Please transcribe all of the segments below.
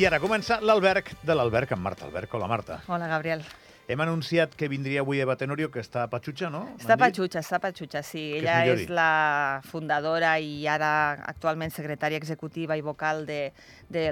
I ara comença l'alberg de l'alberg amb Marta Alberg. Hola, Marta. Hola, Gabriel. Hem anunciat que vindria avui Eva Tenorio, que està a Patxutxa, no? Està dit? Patxutxa, està Patxutxa, sí. Que és Ella és, dir. la fundadora i ara actualment secretària executiva i vocal de, de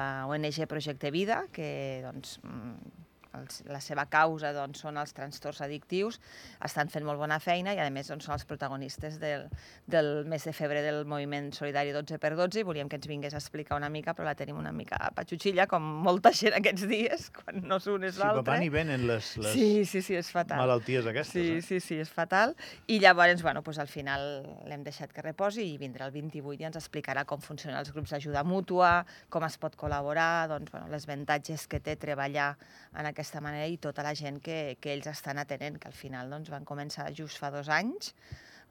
la ONG Projecte Vida, que doncs, mm, els, la seva causa doncs, són els trastorns addictius, estan fent molt bona feina i a més doncs, són els protagonistes del, del mes de febrer del moviment solidari 12x12 i volíem que ens vingués a explicar una mica, però la tenim una mica a patxutxilla, com molta gent aquests dies, quan no és Sí, va, l'altre. van i venen les, les Sí, sí, sí, és fatal. malalties aquestes. Sí, eh? sí, sí, és fatal. I llavors, bueno, doncs al final l'hem deixat que reposi i vindrà el 28 i ens explicarà com funcionen els grups d'ajuda mútua, com es pot col·laborar, doncs, bueno, les avantatges que té treballar en aquesta manera i tota la gent que, que ells estan atenent, que al final doncs, van començar just fa dos anys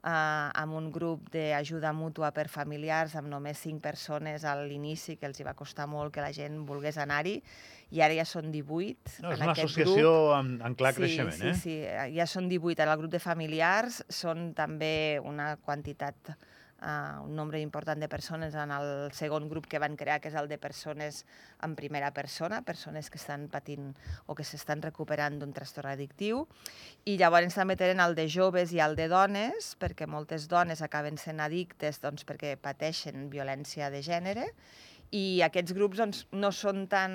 eh, amb un grup d'ajuda mútua per familiars amb només cinc persones a l'inici, que els hi va costar molt que la gent volgués anar-hi, i ara ja són 18 No, és en una associació grup. en, en clar creixement, sí, eh? Sí, sí, ja són 18 en el grup de familiars, són també una quantitat, uh, un nombre important de persones en el segon grup que van crear, que és el de persones en primera persona, persones que estan patint o que s'estan recuperant d'un trastorn addictiu, i llavors també tenen el de joves i el de dones, perquè moltes dones acaben sent addictes doncs, perquè pateixen violència de gènere, i aquests grups doncs, no són tan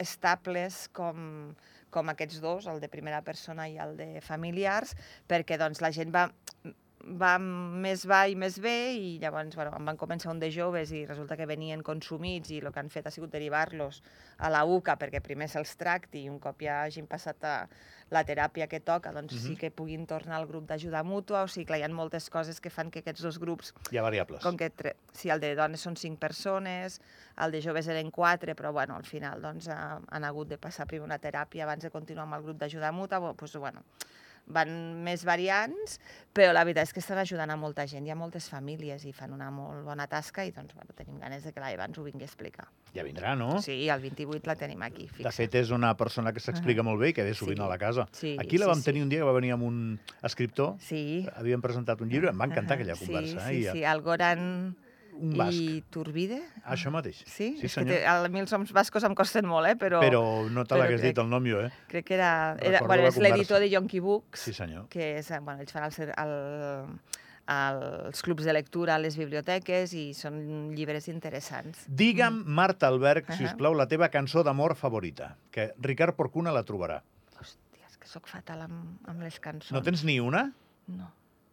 estables com, com aquests dos, el de primera persona i el de familiars, perquè doncs, la gent va, va més va i més bé i llavors bueno, en van començar un de joves i resulta que venien consumits i el que han fet ha sigut derivar-los a la UCA perquè primer se'ls tracti i un cop ja hagin passat a la teràpia que toca, doncs sí Mhm. que puguin tornar al grup d'ajuda mútua, o sigui que hi ha moltes coses que fan que aquests dos grups Hi ha variables. com que tre... sí, el de dones són cinc persones, el de joves eren quatre, però bueno, al final doncs, ha, han hagut de passar primer una teràpia abans de continuar amb el grup d'ajuda mútua, doncs, bueno, van més variants, però la veritat és que estan ajudant a molta gent, hi ha moltes famílies i fan una molt bona tasca i doncs, bueno, tenim ganes de que la Eva ens ho vingui a explicar. Ja vindrà, no? Sí, el 28 la tenim aquí, De fixa. fet, és una persona que s'explica molt bé i que ve sovint Sí. a la casa. Sí, Aquí la sí, vam sí. tenir un dia que va venir amb un escriptor, Sí. havíem presentat un llibre, em va encantar aquella conversa. Sí, sí, eh? sí, el Goran Un basc. i Turbide. Això mateix. Sí, sí és senyor. que té, a mi els noms bascos em costen molt, eh? però, Però no te l'hagués dit el nom jo, eh? crec que era... era Recordo bueno, és l'editor de Yonky Books, Sí, senyor. que és, eh, bueno, ells fan el, el, els clubs de lectura a les biblioteques i són llibres interessants. Digue'm, Marta Alberg, si us plau, la teva cançó d'amor favorita, que Ricard Porcuna la trobarà. Hòstia, és que sóc fatal amb, amb les cançons. No tens ni una? No,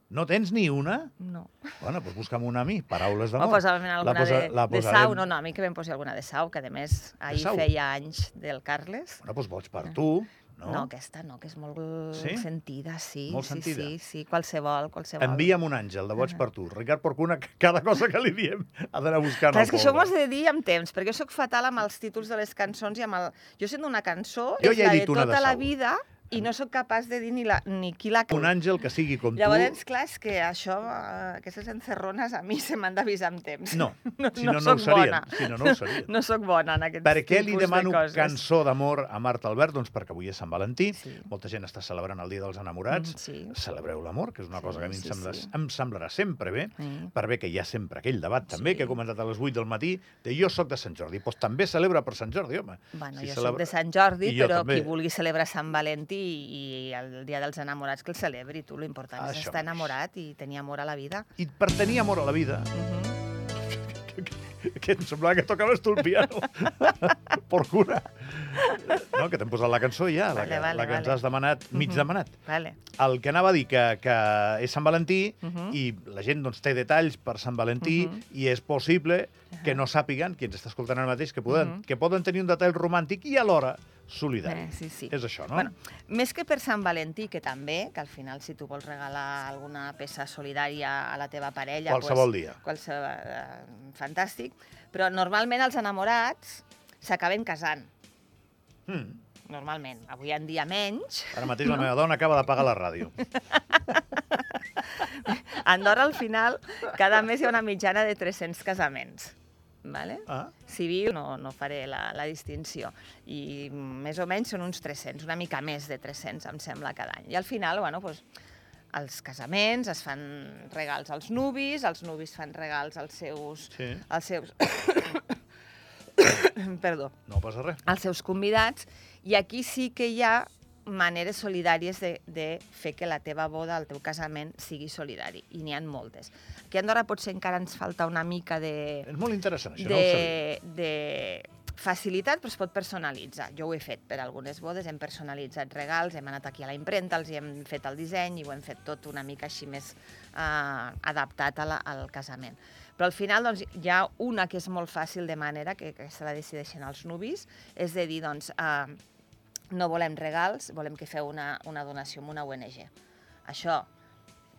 No tens ni una? no. Bueno, doncs busca'm una a mi, paraules O d'amor. posa'm alguna posa- de, la de posarem. Sau. No, no, a mi que em posi alguna de Sau, que a més ahir feia anys del Carles. Bueno, doncs boig per tu, no? No, aquesta no, que és molt Sí? sentida, sí. Molt sí, sentida. Sí, sí, qualsevol, qualsevol. Envia'm un àngel de boig per tu. Ricard Porcuna, cada cosa que li diem ha d'anar buscant Clar, és que això m'ho has de dir amb temps, perquè jo sóc fatal amb els títols de les cançons i amb el... Jo sent una cançó, Jo és ja he la de dit de tota la Sau. vida i no sóc capaç de dir ni, la, ni qui la... Un àngel que sigui com Llavors, clar, és que això, eh, aquestes encerrones, a mi se m'han d'avisar amb temps. tu. No, no, si no, no, ho soc serien. bona. Si no, no ho serien. No sóc bona en aquests Per què li demano de cançó d'amor a Marta Albert? Doncs perquè avui és Sant Valentí, Sí. molta gent està celebrant el Dia dels Enamorats, Mm, sí. celebreu l'amor, que és una Sí, cosa que a mi em, sí, sembla, sí. em semblarà sempre bé, Sí. per bé que hi ha sempre aquell debat també, Sí. que he comentat a les 8 del matí, de jo sóc de Sant Jordi, doncs també celebra per Sant Jordi, home. Bueno, Si jo celebra- soc de Sant Jordi, I però qui vulgui celebrar Sant Valentí i el Dia dels Enamorats que el celebri, tu, l'important és Això estar mateix. enamorat i tenir amor a la vida. I per tenir amor a la vida, Uh que em semblava que tocaves tu el piano. Porcuna. No, que t'hem posat la cançó ja, la, Vale, que, vale, la que ens vale. has demanat, mig Mhm. demanat. Vale. El que anava a dir que, que és Sant Valentí Mhm. i la gent doncs, té detalls per Sant Valentí Mhm. i és possible que no sàpiguen, qui ens està escoltant ara mateix, que poden, Mhm. que poden tenir un detall romàntic i alhora solidari. Eh, sí, sí. És això, no? Bueno, més que per Sant Valentí, que també, que al final si tu vols regalar alguna peça solidària a la teva parella... Qualsevol pues, dia. Qualsevol, eh, fantàstic. Però normalment els enamorats s'acaben casant. Mm. Normalment. Avui en dia menys. Ara mateix la meva dona acaba d'apagar la ràdio. A Andorra, al final, cada mes hi ha una mitjana de 300 casaments. Vale? Ah, Civil, no, no faré la, la distinció. I més o menys són uns 300, una mica més de 300, em sembla, cada any. I al final, bueno, doncs, als casaments es fan regals als nuvis, els nuvis fan regals als seus... sí. Als seus... perdó, No passa res. als seus convidats, i aquí sí que hi ha maneres solidàries de, de fer que la teva boda, el teu casament, sigui solidari, i n'hi ha moltes. Aquí a Andorra potser encara ens falta una mica de, És molt interessant, això no de, de facilitat, però es pot personalitzar. Jo ho he fet per algunes bodes, hem personalitzat regals, hem anat aquí a la impremta, els hi hem fet el disseny i ho hem fet tot una mica així més eh, adaptat a la, al casament. Però al final doncs, hi ha una que és molt fàcil de manera, que, que se la decideixen els nuvis, és de dir, doncs, eh, no volem regals, volem que feu una, una donació amb una ONG. Això,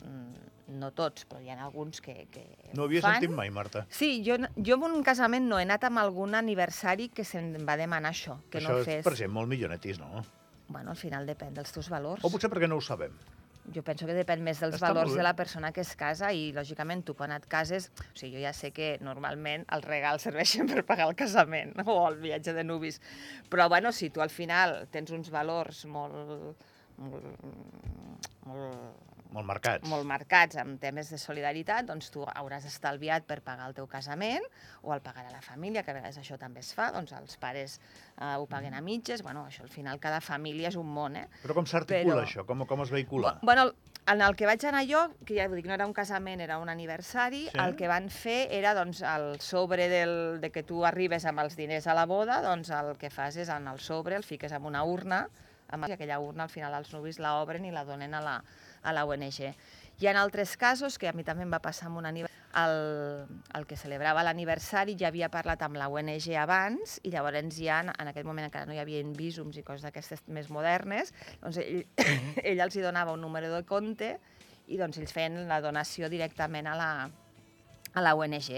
mm, no tots, però hi ha alguns que, que No havia fan. sentit mai, Marta. Sí, jo, jo en un casament no he anat amb algun aniversari que se'm va demanar això, que això no és fes... per gent molt millonetis, no? Bueno, al final depèn dels teus valors. O potser perquè no ho sabem. Jo penso que depèn més dels Està valors de la persona que es casa i, lògicament, tu quan et cases... O sigui, jo ja sé que normalment els regals serveixen per pagar el casament o el viatge de nuvis. Però, bueno, si tu al final tens uns valors molt, molt, molt Molt marcats. molt marcats amb temes de solidaritat, doncs tu hauràs estalviat per pagar el teu casament o el pagarà la família, que a vegades això també es fa, doncs els pares eh, ho paguen a mitges, bueno, això al final cada família és un món, eh? Però com s'articula Però- això? Com, com es vehicula? Bu- Bueno, en el que vaig anar jo, que ja dir, no era un casament, era un aniversari, Sí? el que van fer era, doncs, el sobre del, de que tu arribes amb els diners a la boda, doncs el que fas és en el sobre el fiques en una urna, amb aquella urna al final els nuvis la obren i la donen a la, a la ONG. Hi ha altres casos, que a mi també em va passar amb un aniversari, el, el que celebrava l'aniversari ja havia parlat amb la ONG abans i llavors ja, en aquell moment encara no hi havia visums i coses d'aquestes més modernes, doncs ell, ell els hi donava un número de compte i doncs ells feien la donació directament a la, a la ONG.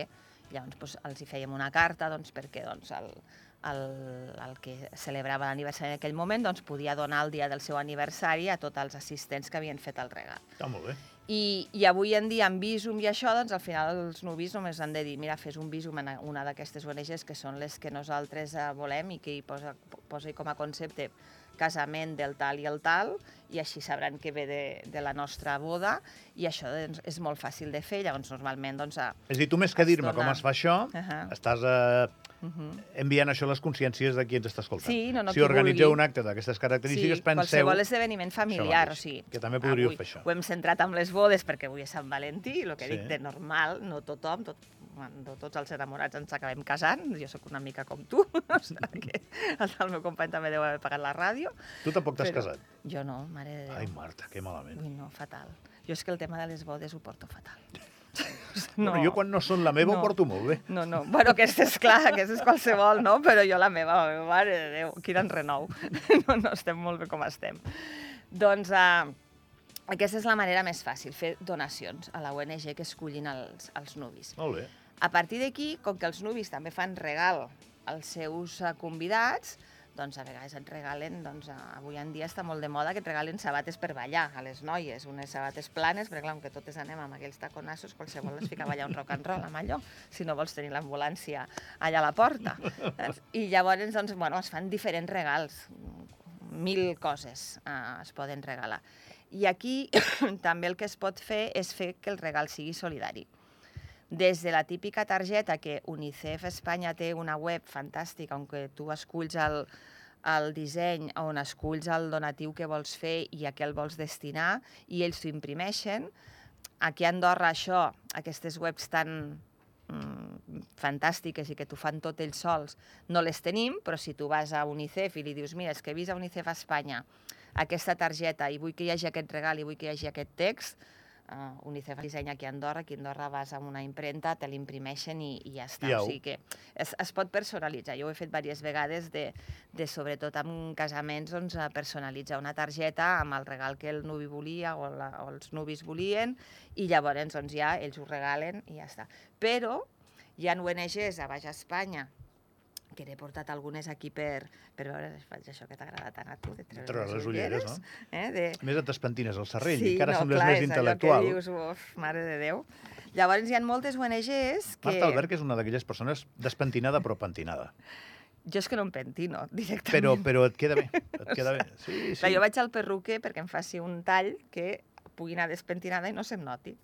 Llavors doncs, els hi fèiem una carta doncs, perquè doncs, el, el, el que celebrava l'aniversari en aquell moment doncs, podia donar el dia del seu aniversari a tots els assistents que havien fet el regal. Està molt bé. I, I avui en dia, amb Visum i això, doncs al final els nuvis només han de dir mira, fes un Visum en una d'aquestes ONGs que són les que nosaltres eh, volem i que hi posa, posa com a concepte casament del tal i el tal, i així sabran que ve de, de la nostra boda, i això doncs, és molt fàcil de fer, llavors normalment doncs, a, És a dir, tu més que dir-me com dona- es fa això, Ahà. estàs eh, uh -huh. enviant això a les consciències de qui ens està escoltant. Sí, no, no, si organitzeu vulgui. un acte d'aquestes característiques, sí, penseu... qualsevol esdeveniment familiar, mateix, o sigui... que també podríeu avui fer això. Ho hem centrat amb les bodes perquè avui és Sant Valentí, el que Sí. dic de normal, no tothom, tot, no tots els enamorats ens acabem casant, jo sóc una mica com tu, o sigui que el meu company també deu haver pagat la ràdio. Tu tampoc t'has casat. Jo no, mare de Déu. Ai, Marta, que malament. Ui, no, fatal. Jo és que el tema de les bodes ho porto fatal. No. Bueno, jo quan no són la meva No. ho porto molt bé. No, no. Bueno, aquesta és clar, aquesta és qualsevol, no? Però jo la meva, la meva mare de Déu, quin enrenou. No, no estem molt bé com estem. Doncs uh, aquesta és la manera més fàcil, fer donacions a la ONG que escollin els, els nuvis. Molt bé. A partir d'aquí, com que els nuvis també fan regal als seus eh, convidats, doncs a vegades et regalen, doncs avui en dia està molt de moda que et regalen sabates per ballar a les noies, unes sabates planes, perquè clar, que totes anem amb aquells taconassos, qualsevol es fica a ballar un rock and roll amb allò, si no vols tenir l'ambulància allà a la porta. I llavors, doncs, bueno, es fan diferents regals, mil coses eh, es poden regalar. I aquí també el que es pot fer és fer que el regal sigui solidari des de la típica targeta que UNICEF Espanya té una web fantàstica on tu esculls el, el disseny, on esculls el donatiu que vols fer i a què el vols destinar, i ells t'ho imprimeixen. Aquí a Andorra això, aquestes webs tan mm, fantàstiques i que t'ho fan tot ells sols, no les tenim, però si tu vas a UNICEF i li dius mira, és que he vist a UNICEF Espanya aquesta targeta i vull que hi hagi aquest regal i vull que hi hagi aquest text, uh, UNICEF dissenya aquí a Andorra, aquí a Andorra vas a una impremta, te l'imprimeixen i, i ja està. I au. O sigui que es, es pot personalitzar. Jo ho he fet diverses vegades de, de sobretot amb casaments, doncs, personalitzar una targeta amb el regal que el nuvi volia o, la, o els nuvis volien i llavors doncs, ja ells ho regalen i ja està. Però hi ha ONGs a Baix Espanya que n'he portat algunes aquí per, per veure faig això que t'agrada tant a tu, de treure, Treure les ulleres, no? Eh? De, A més, et despentines el serrell, sí, encara no, sembles clar, més és intel·lectual. Allò que dius, uf, mare de Déu. Llavors hi ha moltes ONGs que... Marta Albert, que és una d'aquelles persones despentinada però pentinada. Jo és que no em pentino directament. Però, però et queda bé, et queda bé. Sí, sí. Clar, jo vaig al perruquer perquè em faci un tall que pugui anar despentinada i no se'm noti.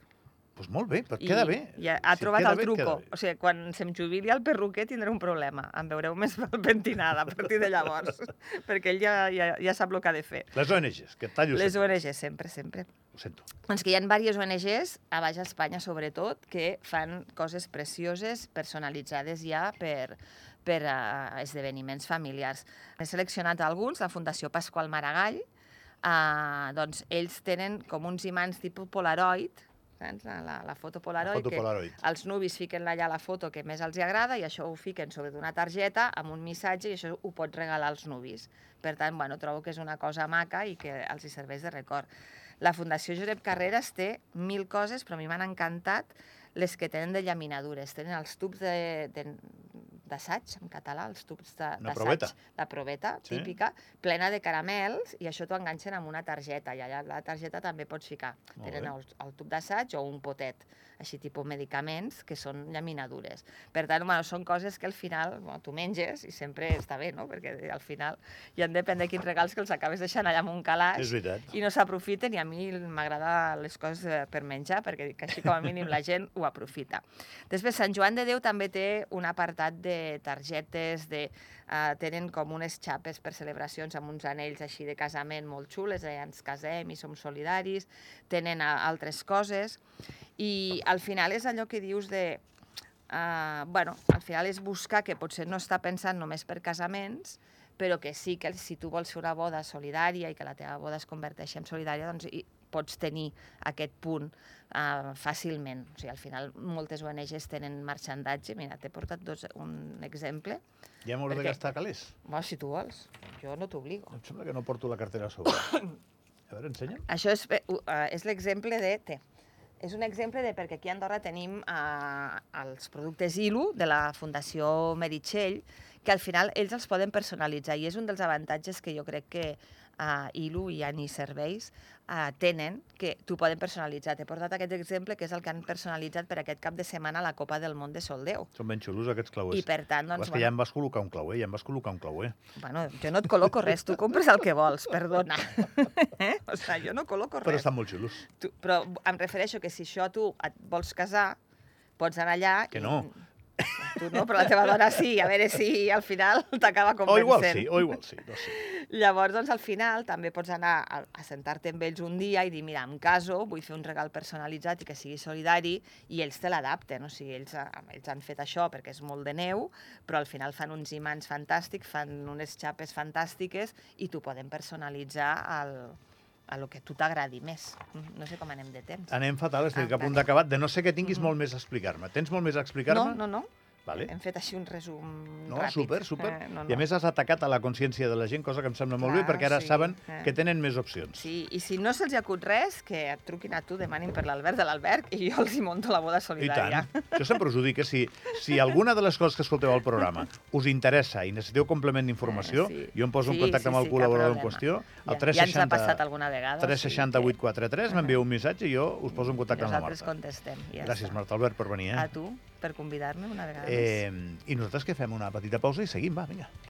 Pues molt bé, però queda bé. I ha, ha Si trobat el bé, truco. O sigui, quan se'm jubili el perruquer tindré un problema. Em veureu més pentinada a partir de llavors. perquè ell ja, ja, ja sap el que ha de fer. Les ONGs, que et tallo Les sempre. ONG, sempre, sempre. Ho sento. Doncs que hi ha diverses ONGs, a Baix Espanya sobretot, que fan coses precioses, personalitzades ja per, per a esdeveniments familiars. He seleccionat alguns, la Fundació Pasqual Maragall, eh, doncs ells tenen com uns imants tipus Polaroid, saps? La, la, la foto Polaroid, foto que Polaroid. els nuvis fiquen allà la foto que més els agrada i això ho fiquen sobre d'una targeta amb un missatge i això ho pots regalar als nuvis. Per tant, bueno, trobo que és una cosa maca i que els hi serveix de record. La Fundació Josep Carreras té mil coses, però a mi m'han encantat les que tenen de llaminadures. Tenen els tubs de, de, d'assaig, en català, els tubs de- d'assaig. La proveta, Sí. típica, plena de caramels, i això t'ho enganxen amb una targeta, i allà la targeta també pots ficar. Molt Tenen bé. el, el tub d'assaig o un potet, així tipus medicaments, que són llaminadures. Per tant, bueno, són coses que al final bueno, tu menges i sempre està bé, no? Perquè al final hi han depèn de quins regals que els acabes deixant allà amb un calaix i no s'aprofiten i a mi m'agrada les coses eh, per menjar perquè dic que així com a mínim la gent ho aprofita. Després, Sant Joan de Déu també té un apartat de targetes, de, uh, tenen com unes xapes per celebracions amb uns anells així de casament molt xules, eh, ens casem i som solidaris, tenen uh, altres coses i al final és allò que dius de... Uh, bueno, al final és buscar que potser no està pensant només per casaments, però que sí que si tu vols fer una boda solidària i que la teva boda es converteixi en solidària, doncs hi pots tenir aquest punt uh, fàcilment. O sigui, al final moltes ONGs tenen marxandatge. Mira, t'he portat dos, un exemple. Ja m'hauré de Perquè- gastar calés. Bueno, si tu vols, jo no t'obligo. Em sembla que no porto la cartera a sobre. A veure, ensenya'm. Això és, uh, és l'exemple de... Té. És un exemple de perquè aquí a Andorra tenim eh, els productes ILU de la Fundació Meritxell, que al final ells els poden personalitzar i és un dels avantatges que jo crec que uh, ILU i ANI Serveis uh, tenen, que t'ho poden personalitzar. T'he portat aquest exemple, que és el que han personalitzat per aquest cap de setmana a la Copa del Món de Soldeu. Són ben xulos, aquests clauers. I per tant, Doncs, que ja em vas col·locar un clauer, ja em vas col·locar un clauer. bueno, jo no et col·loco res, tu compres el que vols, perdona. eh? O sigui, jo no col·loco res. Però estan molt xulos. Tu, però em refereixo que si això tu et vols casar, pots anar allà... Que i- no. Tu no, però la teva dona sí, a veure si al final t'acaba O convencent. igual sí, o igual sí, no sé. Llavors, doncs, al final també pots anar a, a sentar-te amb ells un dia i dir, mira, em caso, vull fer un regal personalitzat i que sigui solidari, i ells te l'adapten. O sigui, ells, eh, ells han fet això perquè és molt de neu, però al final fan uns imants fantàstics, fan unes xapes fantàstiques i t'ho poden personalitzar al, a lo que tu t'agradi més. Mm, No sé com anem de temps. Anem fatal, estic Ah, a punt vale. d'acabar, de no ser que tinguis Mhm. molt més a explicar-me. Tens molt més a No, explicar-me? no, no. Vale. Hem fet així un resum No, ràpid. super, super. Eh, no, I a no. més has atacat a la consciència de la gent, cosa que em sembla molt bé, Clar, perquè ara sí, saben eh. que tenen més opcions. Sí, i si no se'ls acut res, que et truquin a tu, demanin per l'Albert de l'Albert i jo els hi monto la boda I solidària. tant. Jo sempre us ho dic, que si, si alguna de les coses que escolteu al programa us interessa i necessiteu complement d'informació, Eh, sí. jo em poso en Sí, contacte sí, amb el sí, col·laborador en qüestió, Ja, el ja ens ha 360, passat alguna vegada. 360 o sigui 843, m'envieu un missatge i jo us poso en que contacte amb la Nosaltres Marta. contestem. i Ja Gràcies, està. Marta Albert, per venir. A Eh? tu, per convidar-me una vegada més. Eh, I nosaltres que fem una petita pausa i seguim, va, vinga.